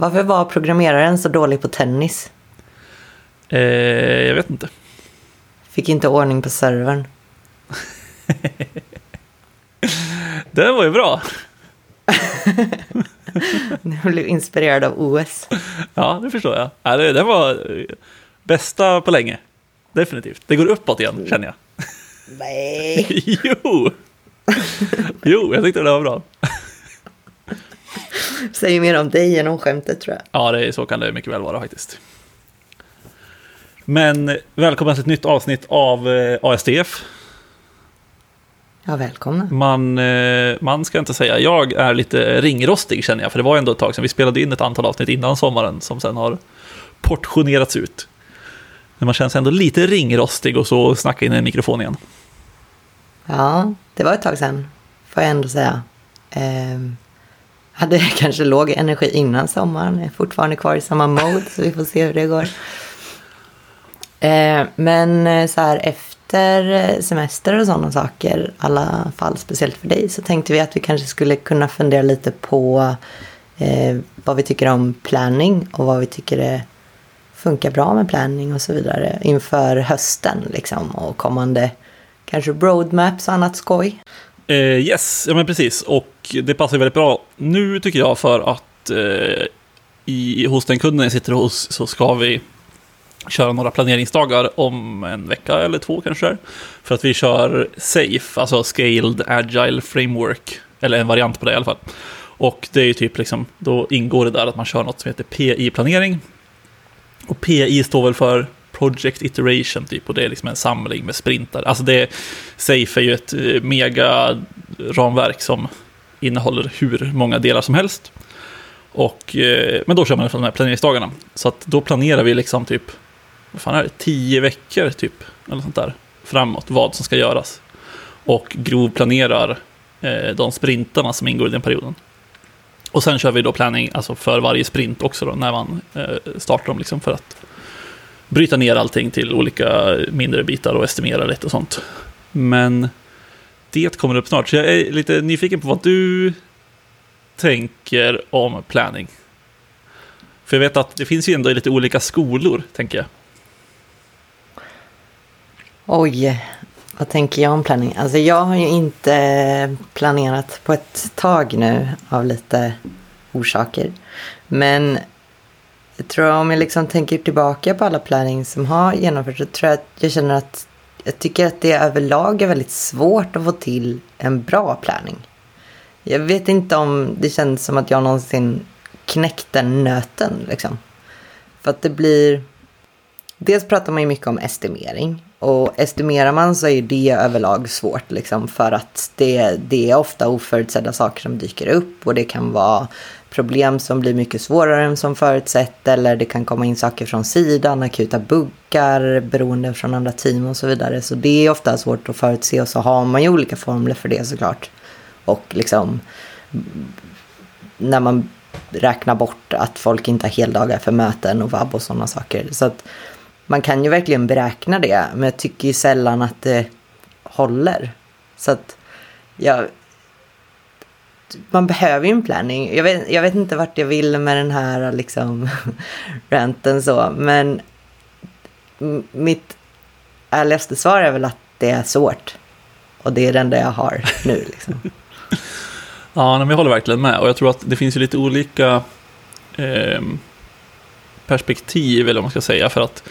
Varför var programmeraren så dålig på tennis? Eh, jag vet inte. Fick inte ordning på servern. Den var ju bra. Jag blev inspirerad av OS. Ja, det förstår jag. Ja, det, den var eh, bästa på länge. Definitivt. Det går uppåt igen, känner jag. Nej. jo! Jo, jag tyckte det var bra. Säger mer om dig än om skämtet tror jag. Ja, det, så kan det mycket väl vara faktiskt. Men välkommen till ett nytt avsnitt av eh, ASDF. Ja, välkomna. Man, eh, man ska inte säga, jag är lite ringrostig känner jag, för det var ändå ett tag sedan. Vi spelade in ett antal avsnitt innan sommaren som sen har portionerats ut. Men man känns ändå lite ringrostig och så snacka in i en mikrofon igen. Ja, det var ett tag sedan, får jag ändå säga. Ehm, hade kanske låg energi innan sommaren, är fortfarande kvar i samma mode, så vi får se hur det går. Eh, men eh, så här efter eh, semester och sådana saker, i alla fall speciellt för dig, så tänkte vi att vi kanske skulle kunna fundera lite på eh, vad vi tycker om planning och vad vi tycker funkar bra med planning och så vidare inför hösten liksom och kommande kanske roadmaps och annat skoj. Eh, yes, ja men precis. Och det passar väldigt bra nu tycker jag för att eh, i, hos den kunden jag sitter hos så ska vi köra några planeringsdagar om en vecka eller två kanske. För att vi kör SAFE, alltså Scaled Agile Framework. Eller en variant på det i alla fall. Och det är ju typ liksom, då ingår det där att man kör något som heter PI-planering. Och PI står väl för Project Iteration typ och det är liksom en samling med sprintar. Alltså det, Safe är ju ett eh, mega ramverk som innehåller hur många delar som helst. Och, eh, men då kör man från de här planeringsdagarna. Så att då planerar vi liksom typ, vad fan är det, tio veckor typ, eller sånt där, framåt, vad som ska göras. Och grovplanerar eh, de sprintarna som ingår i den perioden. Och sen kör vi då planning alltså för varje sprint också då, när man eh, startar dem liksom för att bryta ner allting till olika mindre bitar och estimera lite och sånt. Men det kommer upp snart, så jag är lite nyfiken på vad du tänker om planning. För jag vet att det finns ju ändå lite olika skolor, tänker jag. Oj, vad tänker jag om planning? Alltså jag har ju inte planerat på ett tag nu av lite orsaker. Men jag tror om jag liksom tänker tillbaka på alla planning som har genomförts så tror jag att jag känner att jag tycker att det överlag är väldigt svårt att få till en bra planning. Jag vet inte om det känns som att jag någonsin knäckt den nöten liksom. För att det blir... Dels pratar man ju mycket om estimering. Och estimerar man så är det överlag svårt liksom för att det, det är ofta oförutsedda saker som dyker upp och det kan vara problem som blir mycket svårare än som förutsett eller det kan komma in saker från sidan, akuta buggar, beroende från andra team och så vidare. Så det är ofta svårt att förutse och så har man ju olika formler för det såklart. Och liksom när man räknar bort att folk inte har heldagar för möten och vab och sådana saker. Så att man kan ju verkligen beräkna det, men jag tycker ju sällan att det håller. Så att jag, man behöver ju en planning. Jag vet, jag vet inte vart jag vill med den här liksom ranten så, men mitt ärligaste svar är väl att det är svårt. Och det är det enda jag har nu liksom. ja, men jag håller verkligen med. Och jag tror att det finns ju lite olika eh, perspektiv, eller vad man ska säga, för att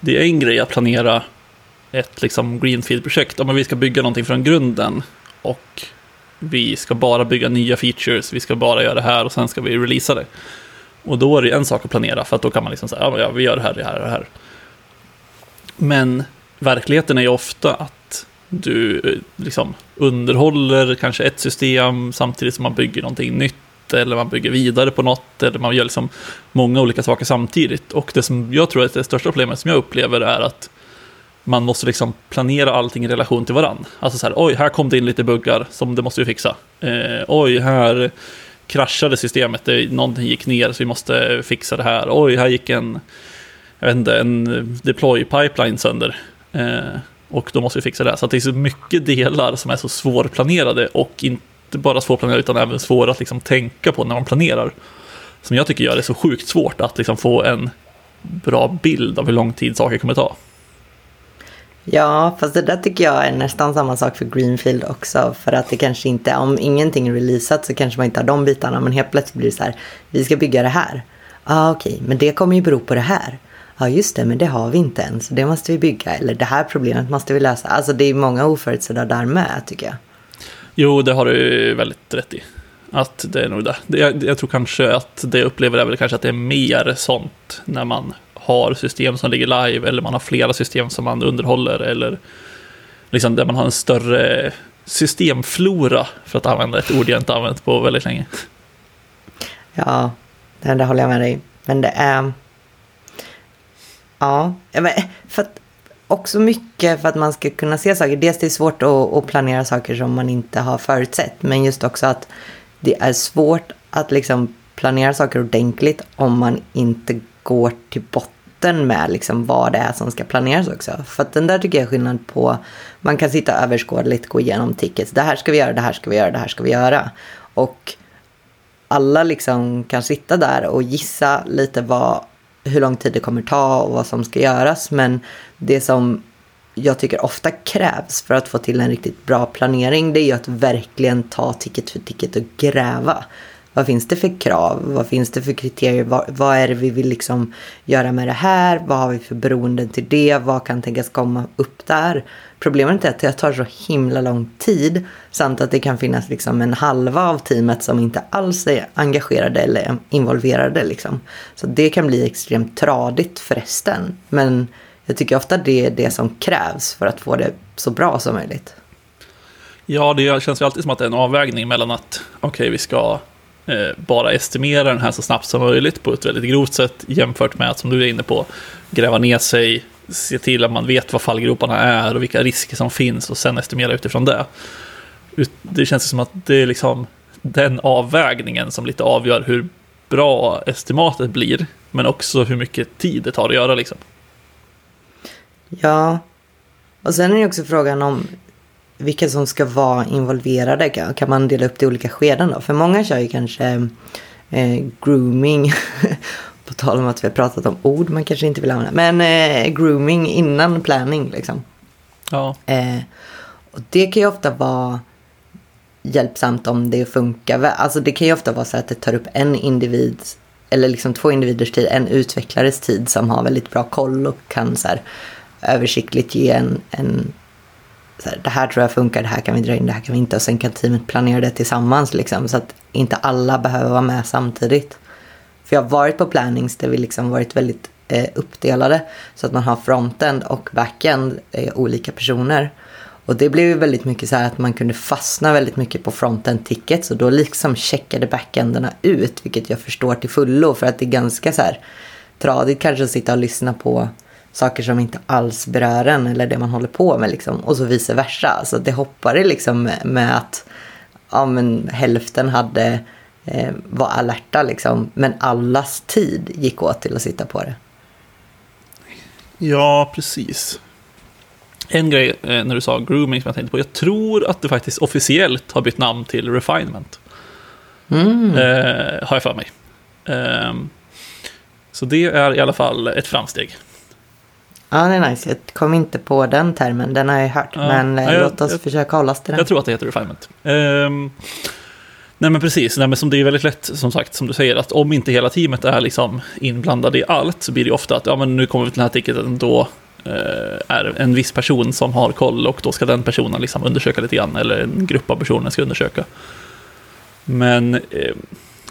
det är en grej att planera ett liksom greenfield-projekt. Om vi ska bygga någonting från grunden och vi ska bara bygga nya features, vi ska bara göra det här och sen ska vi releasa det. Och då är det en sak att planera, för att då kan man liksom säga, ja, vi gör det här, det här och det här. Men verkligheten är ju ofta att du eh, liksom underhåller kanske ett system samtidigt som man bygger någonting nytt eller man bygger vidare på något, eller man gör liksom många olika saker samtidigt. Och det som jag tror är det största problemet som jag upplever är att man måste liksom planera allting i relation till varann. Alltså så här, oj, här kom det in lite buggar som det måste vi fixa. Eh, oj, här kraschade systemet, det, någonting gick ner så vi måste fixa det här. Oj, här gick en, jag vet inte, en deploy pipeline sönder. Eh, och då måste vi fixa det. Så det är så mycket delar som är så svårplanerade och inte inte bara svårplanerade utan även svåra att liksom tänka på när man planerar. som jag tycker gör det så sjukt svårt att liksom få en bra bild av hur lång tid saker kommer ta. Ja, fast det där tycker jag är nästan samma sak för Greenfield också. För att det kanske inte, om ingenting är releasat så kanske man inte har de bitarna. Men helt plötsligt blir det så här, vi ska bygga det här. Ja, ah, okej, okay, men det kommer ju bero på det här. Ja, ah, just det, men det har vi inte än, så det måste vi bygga. Eller det här problemet måste vi lösa. Alltså det är många oförutsedda där med, tycker jag. Jo, det har du väldigt rätt i. Att det är nog det. Jag, jag tror kanske att det jag upplever är väl kanske att det är mer sånt när man har system som ligger live eller man har flera system som man underhåller eller liksom där man har en större systemflora för att använda ett ord jag inte använt på väldigt länge. Ja, det, det håller jag med dig. Men det är... Ja, för att också mycket för att man ska kunna se saker. Dels det är svårt att, att planera saker som man inte har förutsett. Men just också att det är svårt att liksom planera saker ordentligt om man inte går till botten med liksom vad det är som ska planeras också. För att den där tycker jag är skillnad på, man kan sitta överskådligt, gå igenom tickets. Det här ska vi göra, det här ska vi göra, det här ska vi göra. Och alla liksom kan sitta där och gissa lite vad, hur lång tid det kommer ta och vad som ska göras. Men det som jag tycker ofta krävs för att få till en riktigt bra planering det är ju att verkligen ta ticket för ticket och gräva. Vad finns det för krav? Vad finns det för kriterier? Vad, vad, är det vi vill liksom göra med det här? Vad har vi för beroenden till det? Vad kan tänkas komma upp där? Problemet är att det tar så himla lång tid samt att det kan finnas liksom en halva av teamet som inte alls är engagerade eller involverade. Liksom. Så det kan bli extremt tradigt förresten. Men jag tycker ofta det är det som krävs för att få det så bra som möjligt. Ja, det känns ju alltid som att det är en avvägning mellan att okej, okay, vi ska Eh, bara estimera den här så snabbt som möjligt på ett väldigt grovt sätt jämfört med att, som du är inne på, gräva ner sig, se till att man vet vad fallgroparna är och vilka risker som finns och sen estimera utifrån det. Det känns som att det är liksom den avvägningen som lite avgör hur bra estimatet blir, men också hur mycket tid det tar att göra. Liksom. Ja, och sen är det också frågan om vilka som ska vara involverade. Kan man dela upp det i olika skeden då? För många kör ju kanske eh, grooming. på tal om att vi har pratat om ord man kanske inte vill använda. Men eh, grooming innan planning liksom. Ja. Eh, och det kan ju ofta vara hjälpsamt om det funkar. Alltså det kan ju ofta vara så att det tar upp en individ eller liksom två individers tid, en utvecklares tid som har väldigt bra koll och kan så här, översiktligt ge en, en så här, det här tror jag funkar, det här kan vi dra in, det här kan vi inte. Och sen kan teamet planera det tillsammans liksom, så att inte alla behöver vara med samtidigt. För jag har varit på plannings där vi liksom varit väldigt eh, uppdelade. Så att man har frontend och backend, eh, olika personer. Och det blev ju väldigt mycket så här att man kunde fastna väldigt mycket på frontend tickets och då liksom checkade backenderna ut, vilket jag förstår till fullo för att det är ganska så här tradigt kanske att sitta och lyssna på saker som inte alls berör en eller det man håller på med liksom. Och så vice versa. Så det hoppade liksom med att ja, men hälften hade eh, var alerta liksom. Men allas tid gick åt till att sitta på det. Ja, precis. En grej eh, när du sa grooming som jag tänkte på. Jag tror att det faktiskt officiellt har bytt namn till refinement. Mm. Eh, har jag för mig. Eh, så det är i alla fall ett framsteg. Ja, det är nice. Jag kom inte på den termen. Den har jag hört. Ja, men ja, jag, låt oss jag, försöka hålla oss till den. Jag tror att det heter refinement. Um, nej, men precis. Nej, men som det är väldigt lätt, som sagt, som du säger, att om inte hela teamet är liksom inblandade i allt så blir det ofta att ja, men nu kommer vi till den här ticketen, då uh, är en viss person som har koll och då ska den personen liksom undersöka lite grann, eller en grupp av personer ska undersöka. Men uh,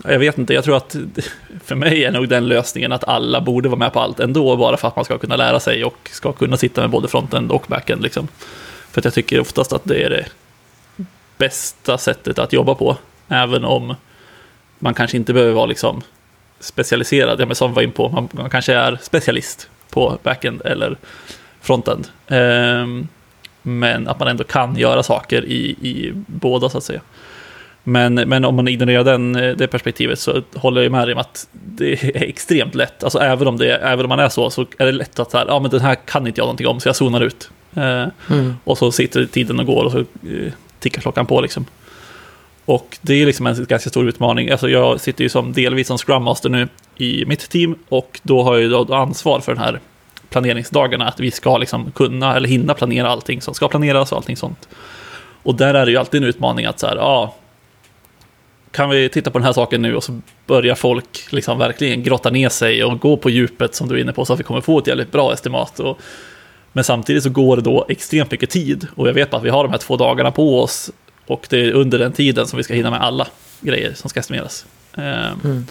jag vet inte, jag tror att för mig är nog den lösningen att alla borde vara med på allt ändå, bara för att man ska kunna lära sig och ska kunna sitta med både frontend och backend. Liksom. För att jag tycker oftast att det är det bästa sättet att jobba på, även om man kanske inte behöver vara liksom specialiserad, ja, men som vi var in på, man, man kanske är specialist på backend eller frontend. Um, men att man ändå kan göra saker i, i båda så att säga. Men, men om man ignorerar den, eh, det perspektivet så håller jag med dig om att det är extremt lätt. Alltså även om, det, även om man är så, så är det lätt att så här, ja men den här kan inte jag någonting om, så jag zonar ut. Eh, mm. Och så sitter tiden och går och så eh, tickar klockan på liksom. Och det är liksom en ganska stor utmaning. Alltså jag sitter ju som delvis som Scrum Master nu i mitt team och då har jag ju ansvar för den här planeringsdagarna, att vi ska liksom kunna eller hinna planera allting som ska planeras och allting sånt. Och där är det ju alltid en utmaning att så här, ja, kan vi titta på den här saken nu och så börjar folk liksom verkligen grotta ner sig och gå på djupet som du är inne på så att vi kommer få ett jävligt bra estimat. Och, men samtidigt så går det då extremt mycket tid och jag vet att vi har de här två dagarna på oss och det är under den tiden som vi ska hinna med alla grejer som ska estimeras. Ehm, mm.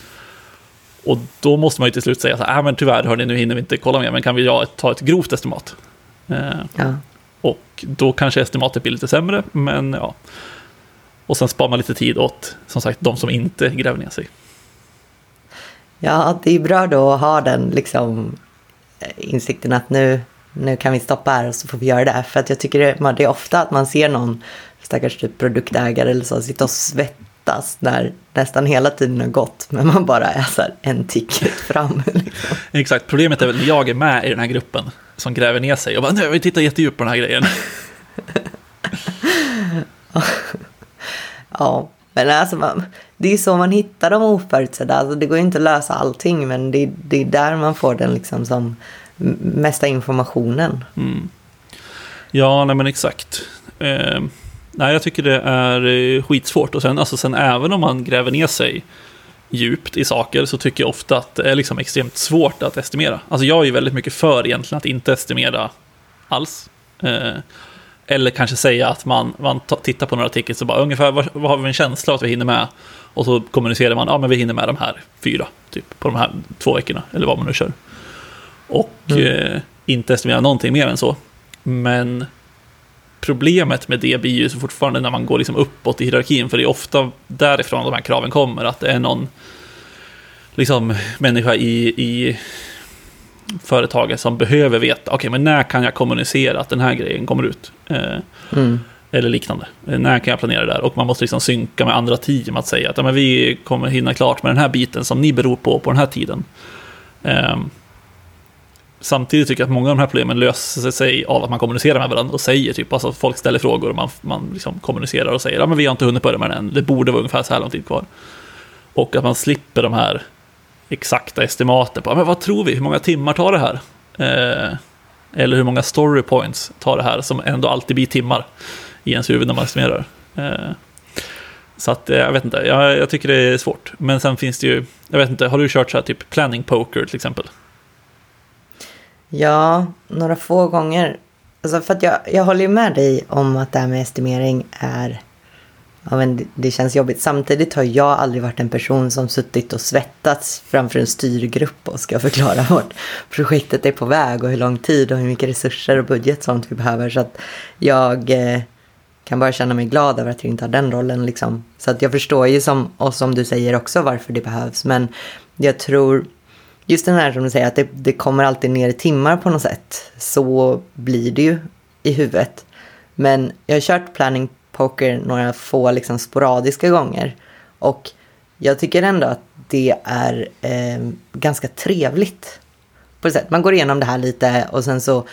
Och då måste man ju till slut säga så här, äh, men tyvärr hörni, nu hinner vi inte kolla mer, men kan vi ta ett grovt estimat? Ehm, ja. Och då kanske estimatet blir lite sämre, men ja. Och sen sparar man lite tid åt, som sagt, de som inte gräver ner sig. Ja, det är bra då att ha den liksom, insikten att nu, nu kan vi stoppa här och så får vi göra det. För att jag tycker det, det är ofta att man ser någon stackars typ produktägare eller så sitta och svettas när nästan hela tiden har gått. Men man bara är så här en ticket fram. Liksom. Exakt, problemet är väl jag är med i den här gruppen som gräver ner sig och bara, nu vi tittar jättedjupt på den här grejen. ja, men alltså man, det är så man hittar de oförutsedda. Alltså det går ju inte att lösa allting, men det, det är där man får den liksom som mesta informationen. Mm. Ja, nej men exakt. Eh, nej, jag tycker det är eh, skitsvårt. Och sen, alltså, sen även om man gräver ner sig djupt i saker så tycker jag ofta att det är liksom extremt svårt att estimera. Alltså jag är ju väldigt mycket för egentligen att inte estimera alls. Eh, eller kanske säga att man, man tittar på några tickets och bara ungefär vad, vad har vi en känsla att vi hinner med? Och så kommunicerar man, ja men vi hinner med de här fyra, typ på de här två veckorna, eller vad man nu kör. Och mm. eh, inte estimera någonting mer än så. Men problemet med det blir ju så fortfarande när man går liksom uppåt i hierarkin, för det är ofta därifrån de här kraven kommer, att det är någon liksom, människa i, i företaget som behöver veta, okej, okay, men när kan jag kommunicera att den här grejen kommer ut? Eh, mm. Eller liknande. Eh, när kan jag planera det där? Och man måste liksom synka med andra team att säga att ja, men vi kommer hinna klart med den här biten som ni beror på på den här tiden. Eh, samtidigt tycker jag att många av de här problemen löser sig av att man kommunicerar med varandra och säger typ, alltså folk ställer frågor och man, man liksom kommunicerar och säger, ja men vi har inte hunnit börja med den än, det borde vara ungefär så här lång tid kvar. Och att man slipper de här exakta estimaten på, men vad tror vi, hur många timmar tar det här? Eh, eller hur många story points tar det här, som ändå alltid blir timmar i ens huvud när man estimerar. Eh, så att, eh, jag vet inte, jag, jag, tycker det är svårt. Men sen finns det ju, jag vet inte, har du kört så här typ planning poker till exempel? Ja, några få gånger. Alltså för att jag, jag håller med dig om att det här med estimering är ja, men det, känns jobbigt. Samtidigt har jag aldrig varit en person som suttit och svettats framför en styrgrupp och ska förklara vart projektet är på väg och hur lång tid och hur mycket resurser och budget sånt vi behöver. Så att jag eh, kan bara känna mig glad över att jag inte har den rollen. Liksom. Så att jag förstår ju som, och som du säger också varför det behövs. Men jag tror just den här som du säger att det, det kommer alltid ner i timmar på något sätt. Så blir det ju i huvudet. Men jag har kört planning poker några få liksom sporadiska gånger. Och jag tycker ändå att det är eh, ganska trevligt. På sätt. Man går igenom det här lite och sen så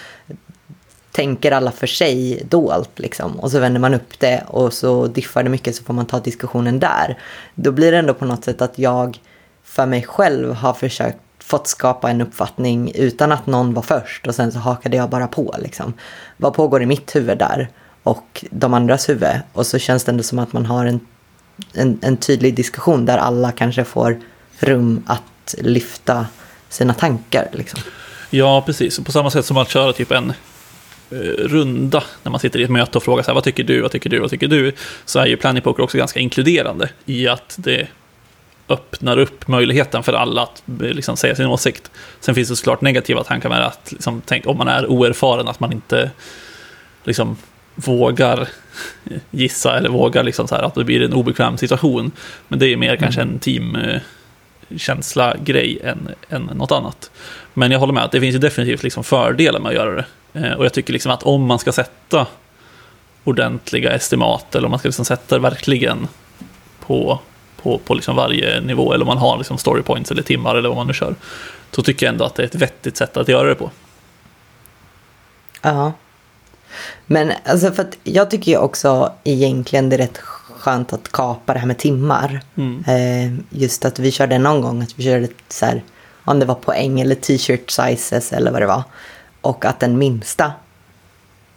tänker alla för sig dolt liksom. Och så vänder man upp det och så diffar det mycket så får man ta diskussionen där. Då blir det ändå på något sätt att jag för mig själv har försökt fått skapa en uppfattning utan att någon var först och sen så hakade jag bara på liksom. Vad pågår i mitt huvud där? Och de andras huvud. Och så känns det ändå som att man har en, en, en tydlig diskussion där alla kanske får rum att lyfta sina tankar. Liksom. Ja, precis. På samma sätt som att köra typ en eh, runda när man sitter i ett möte och frågar så här, vad tycker du, vad tycker du, vad tycker du? Så är ju Planning Poker också ganska inkluderande i att det öppnar upp möjligheten för alla att eh, liksom, säga sin åsikt. Sen finns det såklart negativa tankar med att liksom, tänk, om man är oerfaren, att man inte liksom, vågar gissa eller vågar liksom så här att det blir en obekväm situation. Men det är mer mm. kanske en teamkänsla-grej än, än något annat. Men jag håller med att det finns ju definitivt liksom fördelar med att göra det. Eh, och jag tycker liksom att om man ska sätta ordentliga estimat eller om man ska liksom sätta det verkligen på, på, på liksom varje nivå eller om man har liksom story points eller timmar eller vad man nu kör. Så tycker jag ändå att det är ett vettigt sätt att göra det på. Ja, men alltså för att jag tycker ju också egentligen det är rätt skönt att kapa det här med timmar. Mm. Eh, just att vi körde någon gång att vi körde så här, om det var poäng eller t-shirt sizes eller vad det var. Och att den minsta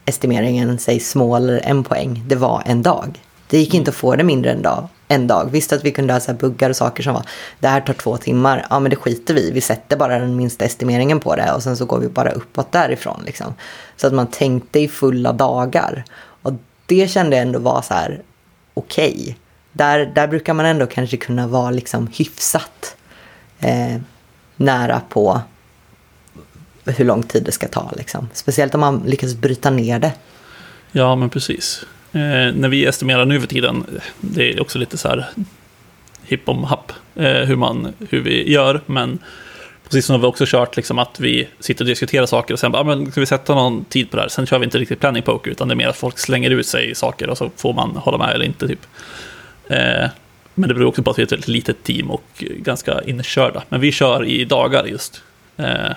estimeringen, säg små eller en poäng, det var en dag. Det gick inte att få det mindre än dag. En dag. Visst att vi kunde ha så här buggar och saker som var, det här tar två timmar, ja men det skiter vi Vi sätter bara den minsta estimeringen på det och sen så går vi bara uppåt därifrån. Liksom. Så att man tänkte i fulla dagar. Och det kände jag ändå var så här, okej. Okay. Där, där brukar man ändå kanske kunna vara liksom hyfsat eh, nära på hur lång tid det ska ta. Liksom. Speciellt om man lyckas bryta ner det. Ja, men precis. Eh, när vi estimerar nu för tiden, det är också lite så här hipp om happ eh, hur, hur vi gör, men precis som har vi också kört liksom att vi sitter och diskuterar saker och sen bara, ah, men ska vi sätta någon tid på det här? Sen kör vi inte riktigt planning poker, utan det är mer att folk slänger ut sig saker och så får man hålla med eller inte. Typ. Eh, men det beror också på att vi är ett väldigt litet team och ganska inkörda. Men vi kör i dagar just. Eh,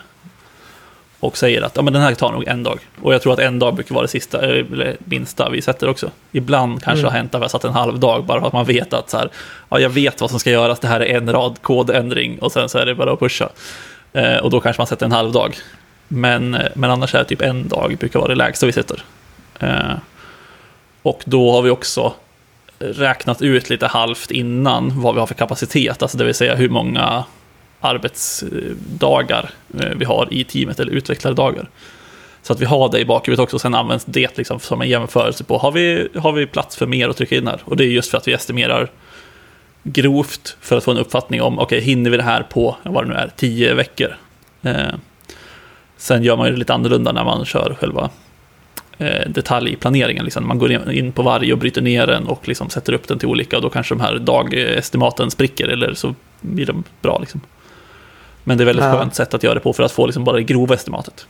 och säger att ja, men den här tar nog en dag. Och jag tror att en dag brukar vara det sista, eller minsta vi sätter också. Ibland kanske mm. har hänt att vi har satt en halv dag bara för att man vet att så här, ja, jag vet vad som ska göras, det här är en rad kodändring och sen så är det bara att pusha. Eh, och då kanske man sätter en halv dag. Men, men annars är det typ en dag brukar vara det lägsta vi sätter. Eh, och då har vi också räknat ut lite halvt innan vad vi har för kapacitet, alltså det vill säga hur många arbetsdagar eh, vi har i teamet, eller utvecklardagar. Så att vi har det i bakhuvudet också, sen används det liksom som en jämförelse på, har vi, har vi plats för mer att trycka in här? Och det är just för att vi estimerar grovt för att få en uppfattning om, okej, okay, hinner vi det här på, vad det nu är, tio veckor? Eh, sen gör man ju det lite annorlunda när man kör själva eh, detaljplaneringen. Liksom. Man går in på varje och bryter ner den och liksom sätter upp den till olika, och då kanske de här dagestimaten spricker, eller så blir de bra. Liksom. Men det är väldigt ja. skönt sätt att göra det på för att få liksom bara det grova estimatet.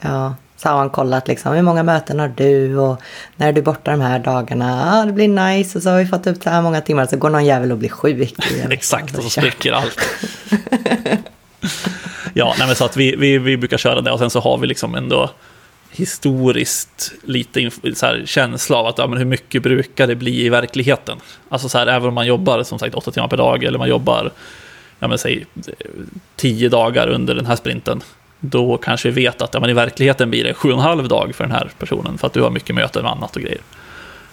Ja, så har man kollat liksom, hur många möten har du och när är du borta de här dagarna? Ja, det blir nice och så har vi fått upp så här många timmar så går någon jävel och blir sjuk. Exakt, och så spricker allt. ja, nej, men så att vi, vi, vi brukar köra det och sen så har vi liksom ändå historiskt lite så här, känsla av att ja, men hur mycket brukar det bli i verkligheten? Alltså så här, även om man jobbar som sagt åtta timmar per dag eller man jobbar ja, men, säg, tio dagar under den här sprinten, då kanske vi vet att ja, men i verkligheten blir det sju och en halv dag för den här personen för att du har mycket möten med annat och grejer.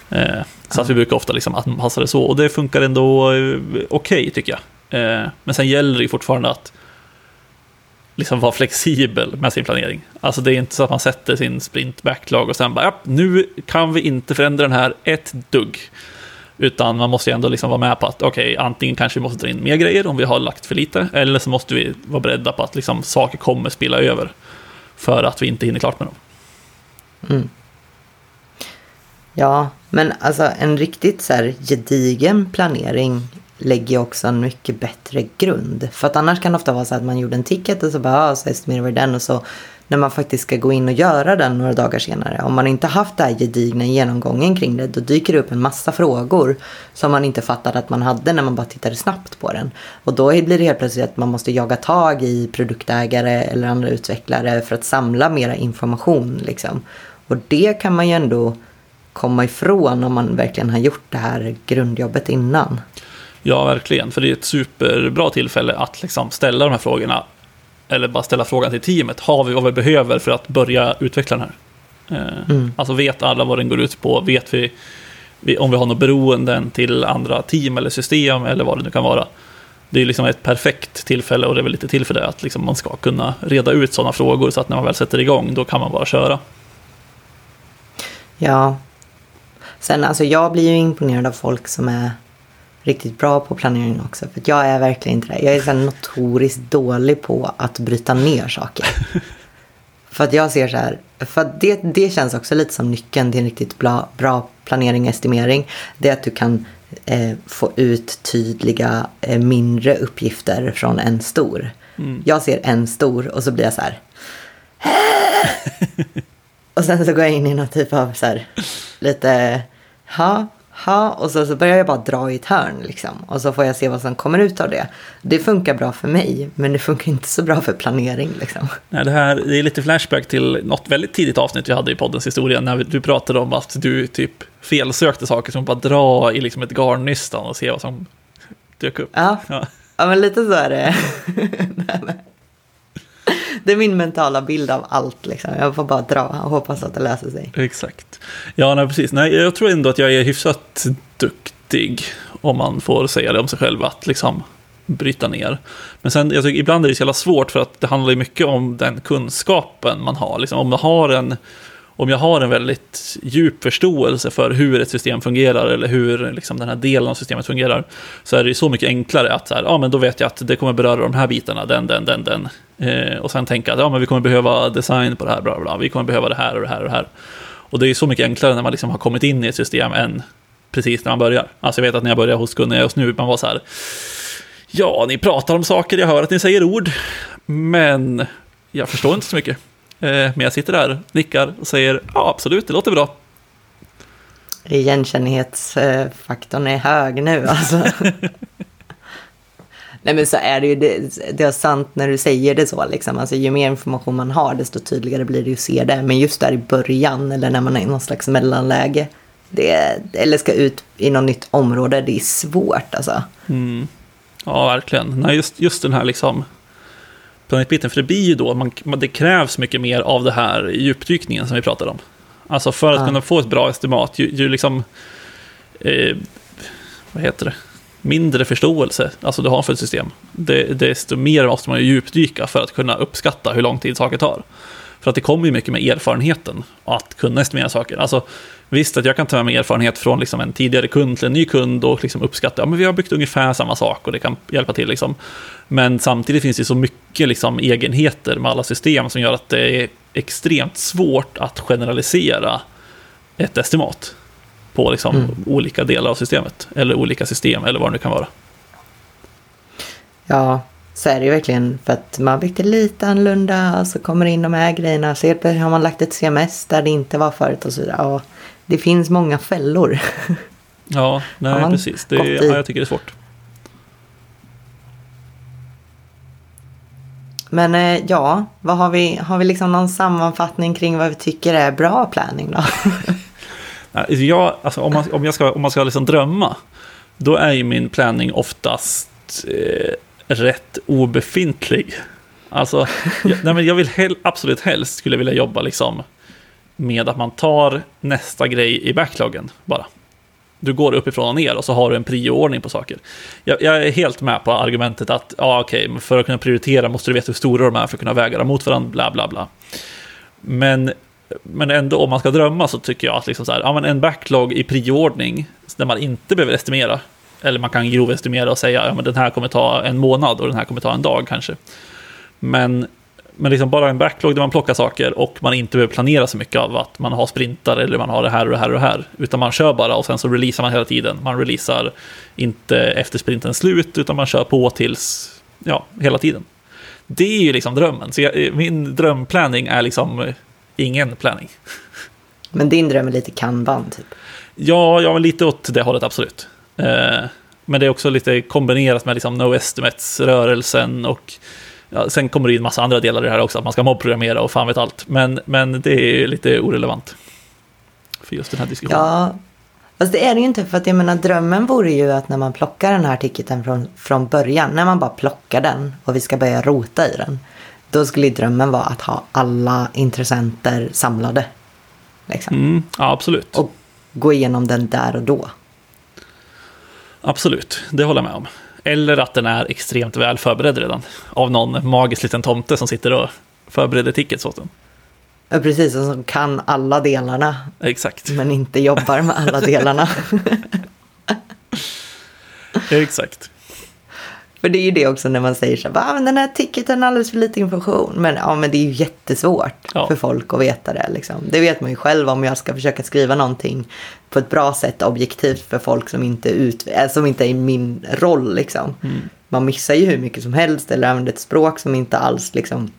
Eh, så att vi brukar ofta liksom anpassa det så och det funkar ändå eh, okej okay, tycker jag. Eh, men sen gäller det fortfarande att liksom vara flexibel med sin planering. Alltså det är inte så att man sätter sin sprint backlog och sen bara, ja, nu kan vi inte förändra den här ett dugg. Utan man måste ju ändå liksom vara med på att okej, okay, antingen kanske vi måste dra in mer grejer om vi har lagt för lite, eller så måste vi vara beredda på att liksom saker kommer spilla över för att vi inte hinner klart med dem. Mm. Ja, men alltså en riktigt så här gedigen planering lägger också en mycket bättre grund. För att annars kan det ofta vara så att man gjorde en ticket och så bara, ja, så estimerar vi den och så när man faktiskt ska gå in och göra den några dagar senare. Om man inte haft den här gedigna genomgången kring det, då dyker det upp en massa frågor som man inte fattade att man hade när man bara tittade snabbt på den. Och då blir det helt plötsligt att man måste jaga tag i produktägare eller andra utvecklare för att samla mera information. Liksom. Och det kan man ju ändå komma ifrån om man verkligen har gjort det här grundjobbet innan. Ja, verkligen. För det är ett superbra tillfälle att liksom ställa de här frågorna. Eller bara ställa frågan till teamet. Har vi vad vi behöver för att börja utveckla den här? Eh, mm. Alltså vet alla vad den går ut på? Vet vi, om vi har några beroenden till andra team eller system eller vad det nu kan vara? Det är liksom ett perfekt tillfälle och det är väl lite till för det att liksom man ska kunna reda ut sådana frågor så att när man väl sätter igång då kan man bara köra. Ja. Sen alltså jag blir ju imponerad av folk som är riktigt bra på planering också. För jag är verkligen inte det. Jag är så notoriskt dålig på att bryta ner saker. för att jag ser så här, för det, det känns också lite som nyckeln till en riktigt bra, bra planering och estimering. Det är att du kan eh, få ut tydliga eh, mindre uppgifter från en stor. Mm. Jag ser en stor och så blir jag så här. och sen så går jag in i någon typ av så här, lite, ja, ha, och så, så börjar jag bara dra i ett hörn liksom. Och så får jag se vad som kommer ut av det. Det funkar bra för mig, men det funkar inte så bra för planering liksom. Nej, det, här, det är lite flashback till något väldigt tidigt avsnitt vi hade i poddens historia, när du pratade om att du typ felsökte saker som bara dra i liksom ett garnnystan och se vad som dök upp. Ja, Ja. ja men lite så är det. Men- det är min mentala bild av allt liksom. Jag får bara dra och hoppas att det löser sig. Exakt. Ja, nej, precis. Nej, jag tror ändå att jag är hyfsat duktig, om man får säga det om sig själv, att liksom bryta ner. Men sen, jag tycker, ibland är det så jävla svårt för att det handlar mycket om den kunskapen man har. Liksom, om, man har en, om jag har en väldigt djup förståelse för hur ett system fungerar eller hur liksom, den här delen av systemet fungerar, så är det ju så mycket enklare att så här, ja, men då vet jag att det kommer beröra de här bitarna, den, den, den, den. Eh, och sen tänka att ja, men vi kommer behöva design på det här, bla, bla, vi kommer behöva det här och det här och det här. Och det är ju så mycket enklare när man liksom har kommit in i ett system än precis när man börjar. Alltså jag vet att när jag började hos Gunnar just nu, man var så här, ja, ni pratar om saker, jag hör att ni säger ord, men jag förstår inte så mycket. Eh, Men jag sitter där, nickar och säger, ja absolut, det låter bra. Igenkännlighetsfaktorn är hög nu alltså. Nej men så är det ju, det, det är sant när du säger det så liksom. Alltså ju mer information man har desto tydligare blir det att se det. Men just där i början eller när man är i någon slags mellanläge. Det, eller ska ut i något nytt område, det är svårt alltså. Mm. Ja, verkligen. Nej, just, just den här liksom planetbiten, för det blir ju då, man, det krävs mycket mer av det här djupdykningen som vi pratade om. Alltså för att Ja. kunna få ett bra estimat, ju, ju liksom, eh, vad heter det, mindre förståelse, alltså du har för ett system, det, desto mer måste man ju djupdyka för att kunna uppskatta hur lång tid saker tar. För att det kommer ju mycket med erfarenheten att kunna estimera saker. Alltså, visst att jag kan ta med mig erfarenhet från liksom en tidigare kund till en ny kund och liksom uppskatta, ja men vi har byggt ungefär samma sak och det kan hjälpa till liksom. Men samtidigt finns det så mycket liksom egenheter med alla system som gör att det är extremt svårt att generalisera ett estimat på liksom Mm. olika delar av systemet, eller olika system, eller vad det nu kan vara. Ja, så är det ju verkligen för att man det lite annorlunda och så kommer in de här grejerna. Så helt plötsligt har man lagt ett CMS där det inte var förut och så vidare. Ja, det finns många fällor. Ja, nej, precis. Det, ja, jag tycker det är svårt. Men eh, ja, vad har vi? Har vi liksom någon sammanfattning kring vad vi tycker är bra planning då? Nej, Jag, alltså, om, man, om jag ska, om man ska liksom drömma, då är ju min planning oftast eh, rätt obefintlig. Alltså, jag, nej, men jag vill hel, absolut helst skulle vilja jobba liksom med att man tar nästa grej i backloggen bara. Du går uppifrån och ner och så har du en prioordning på saker. Jag, jag är helt med på argumentet att ja, okej, för att kunna prioritera måste du veta hur stora de är för att kunna väga dem mot varandra, bla bla bla. Men, men ändå, om man ska drömma så tycker jag att liksom så här, ja, men en backlog i prioordning, där man inte behöver estimera, eller man kan grovestimera och säga att ja, den här kommer ta en månad och den här kommer ta en dag kanske. Men, men liksom bara en backlog där man plockar saker och man inte behöver planera så mycket av att man har sprintar eller man har det här och det här och det här. Utan man kör bara och sen så releasar man hela tiden. Man releasar inte efter sprintens slut utan man kör på tills, ja, hela tiden. Det är ju liksom drömmen. Så jag, min drömplanning är liksom ingen planning. Men din dröm är lite kanban typ. Ja, ja lite åt det hållet absolut. Eh, men det är också lite kombinerat med liksom no estimates-rörelsen och ja, sen kommer det in massa andra delar i det här också, att man ska mobbprogrammera och fan vet allt. Men, men det är lite orelevant för just den här diskussionen. Ja, fast det är det ju inte. För att jag menar drömmen vore ju att när man plockar den här ticketen från, från början. När man bara plockar den och vi ska börja rota i den. Då skulle drömmen vara att ha alla intressenter samlade. Liksom. Mm, ja, absolut. Och gå igenom den där och då. Absolut, det håller jag med om. Eller att den är extremt väl förberedd redan. Av någon magisk liten tomte som sitter och förbereder tickets åt den. Ja, precis, och som kan alla delarna. Exakt. Men inte jobbar med alla delarna. Exakt. För det är ju det också när man säger så här, "Va, men den här ticketen har alldeles för lite information. Men, ja, men det är ju jättesvårt Ja. för folk att veta det. Liksom. Det vet man ju själv om jag ska försöka skriva någonting på ett bra sätt objektivt för folk som inte, ut, äh, som inte är i min roll. Liksom. Man missar ju hur mycket som helst eller använder ett språk som inte alls liksom,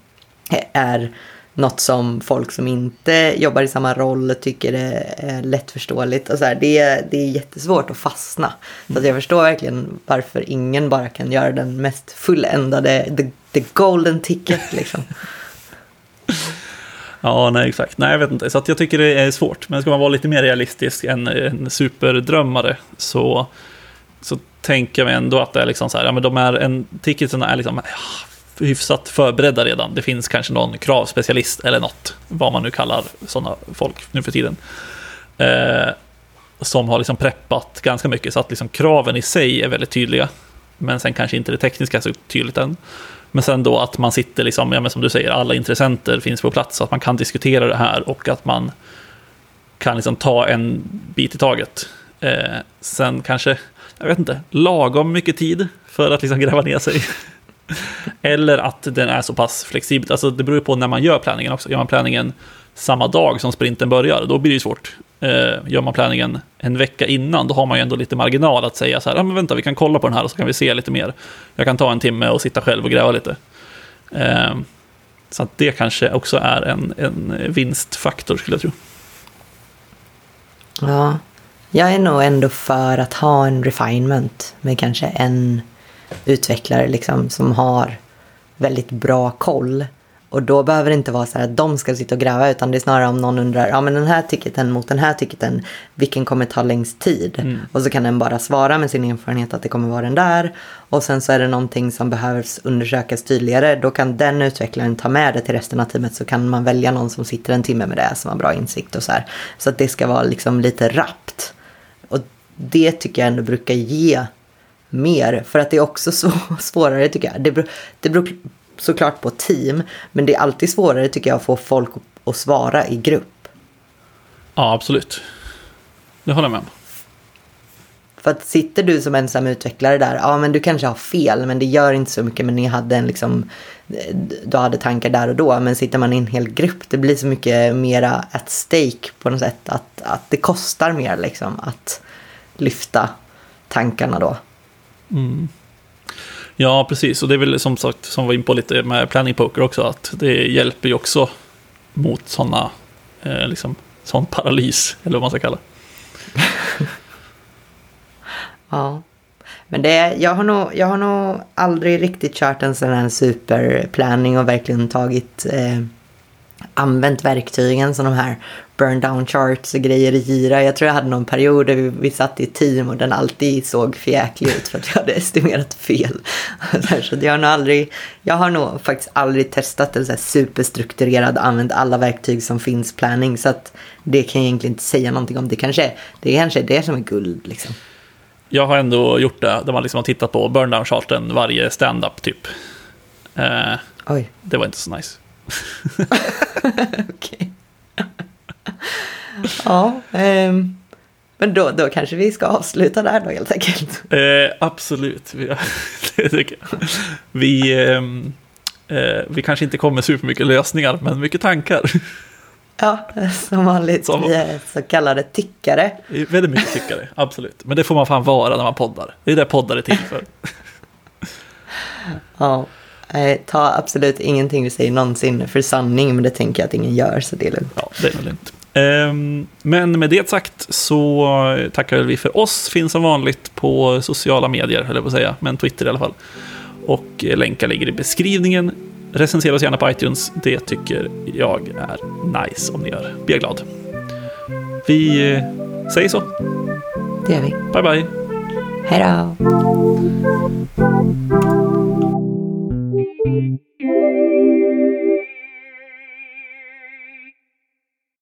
är något som folk som inte jobbar i samma roll tycker är lättförståeligt. Och så här, det, är, det är jättesvårt att fastna. Så att jag förstår verkligen varför ingen bara kan göra den mest fulländade, the, the golden ticket liksom. Ja, nej exakt. Nej, jag vet inte. Så jag tycker det är svårt. Men ska man vara lite mer realistisk än en superdrömmare så, så tänker jag mig ändå att det är liksom så här, ja men de är en, ticketsen är liksom hyfsat förberedda redan. Det finns kanske någon kravspecialist eller något, vad man nu kallar sådana folk nu för tiden. Eh, som har liksom preppat ganska mycket, så att liksom kraven i sig är väldigt tydliga. Men sen kanske inte det tekniska så tydligt än. Men sen då att man sitter, liksom, ja, men som du säger, alla intressenter finns på plats, så att man kan diskutera det här och att man kan liksom ta en bit i taget. Eh, sen kanske, jag vet inte, lagom mycket tid för att liksom gräva ner sig. Eller att den är så pass flexibel. Alltså det beror ju på när man gör planningen också. Gör man planningen samma dag som sprinten börjar, då blir det ju svårt. Eh, gör man planningen en vecka innan, då har man ju ändå lite marginal att säga så här, ah, men vänta, vi kan kolla på den här och så kan vi se lite mer. Jag kan ta en timme och sitta själv och gräva lite. Eh, så att det kanske också är en, en vinstfaktor skulle jag tro. Ja, jag är nog ändå för att ha en refinement med kanske en utvecklare liksom, som har väldigt bra koll. Och då behöver det inte vara så här att de ska sitta och gräva utan det är snarare om någon undrar, ja men den här ticketen mot den här ticketen, vilken kommer ta längst tid? Mm. Och så kan den bara svara med sin erfarenhet att det kommer vara den där. Och sen så är det någonting som behövs undersökas tydligare, då kan den utvecklaren ta med det till resten av teamet så kan man välja någon som sitter en timme med det som har bra insikt och så här. Så att det ska vara liksom lite rappt. Och det tycker jag ändå brukar ge mer. För att det är också så, svårare tycker jag. Det beror, det beror såklart på team. Men det är alltid svårare tycker jag att få folk att svara i grupp. Ja, absolut. Det håller jag med om. För att sitter du som ensam utvecklare där, ja men du kanske har fel men det gör inte så mycket men ni hade en liksom, du hade tankar där och då. Men sitter man i en hel grupp, det blir så mycket mera at stake på något sätt. Att, att det kostar mer liksom att lyfta tankarna då. Mm. Ja, precis. Och det är väl som sagt, som vi var in på lite med planning poker också, att det hjälper ju också mot sådana, eh, liksom, sån paralys, eller vad man ska kalla Ja. Men det, jag, har nog, jag har nog aldrig riktigt kört en sån här superplanning och verkligen tagit eh, använt verktygen som de här burn down charts och grejer i Gira. Jag tror jag hade någon period där vi, vi satt i team och den alltid såg förjäklig ut för att jag hade estimerat fel. så jag har nog aldrig, jag har nog faktiskt aldrig testat en så här superstrukturerad, använt alla verktyg som finns planning. Så att det kan jag egentligen inte säga någonting om. Det kanske, det kanske är det som är guld liksom. Jag har ändå gjort det, där man liksom har tittat på burn down charten varje stand-up typ. Eh, Oj. Det var inte så nice. Okej. ja, um, men då, då kanske vi ska avsluta där då helt enkelt. Eh, absolut, det tycker jag. Vi, eh, eh, vi kanske inte kommer med supermycket lösningar, men mycket tankar. Ja, som vanligt. Som, vi är så kallade tyckare. Väldigt mycket tyckare, absolut. Men det får man fan vara när man poddar. Det är det poddar är till för. ja. Nej, ta absolut ingenting vi säger någonsin för sanning, men det tänker jag att ingen gör, så det är lugnt. Ja, det är lugnt. Ehm, men med det sagt så tackar vi för oss. Finns som vanligt på sociala medier, höll jag på att säga, men Twitter i alla fall. Och länkar ligger i beskrivningen. Recensera oss gärna på iTunes. Det tycker jag är nice om ni gör. Blir jag glad. Vi eh, säger så. Det gör vi. Bye, bye. Hej då. Música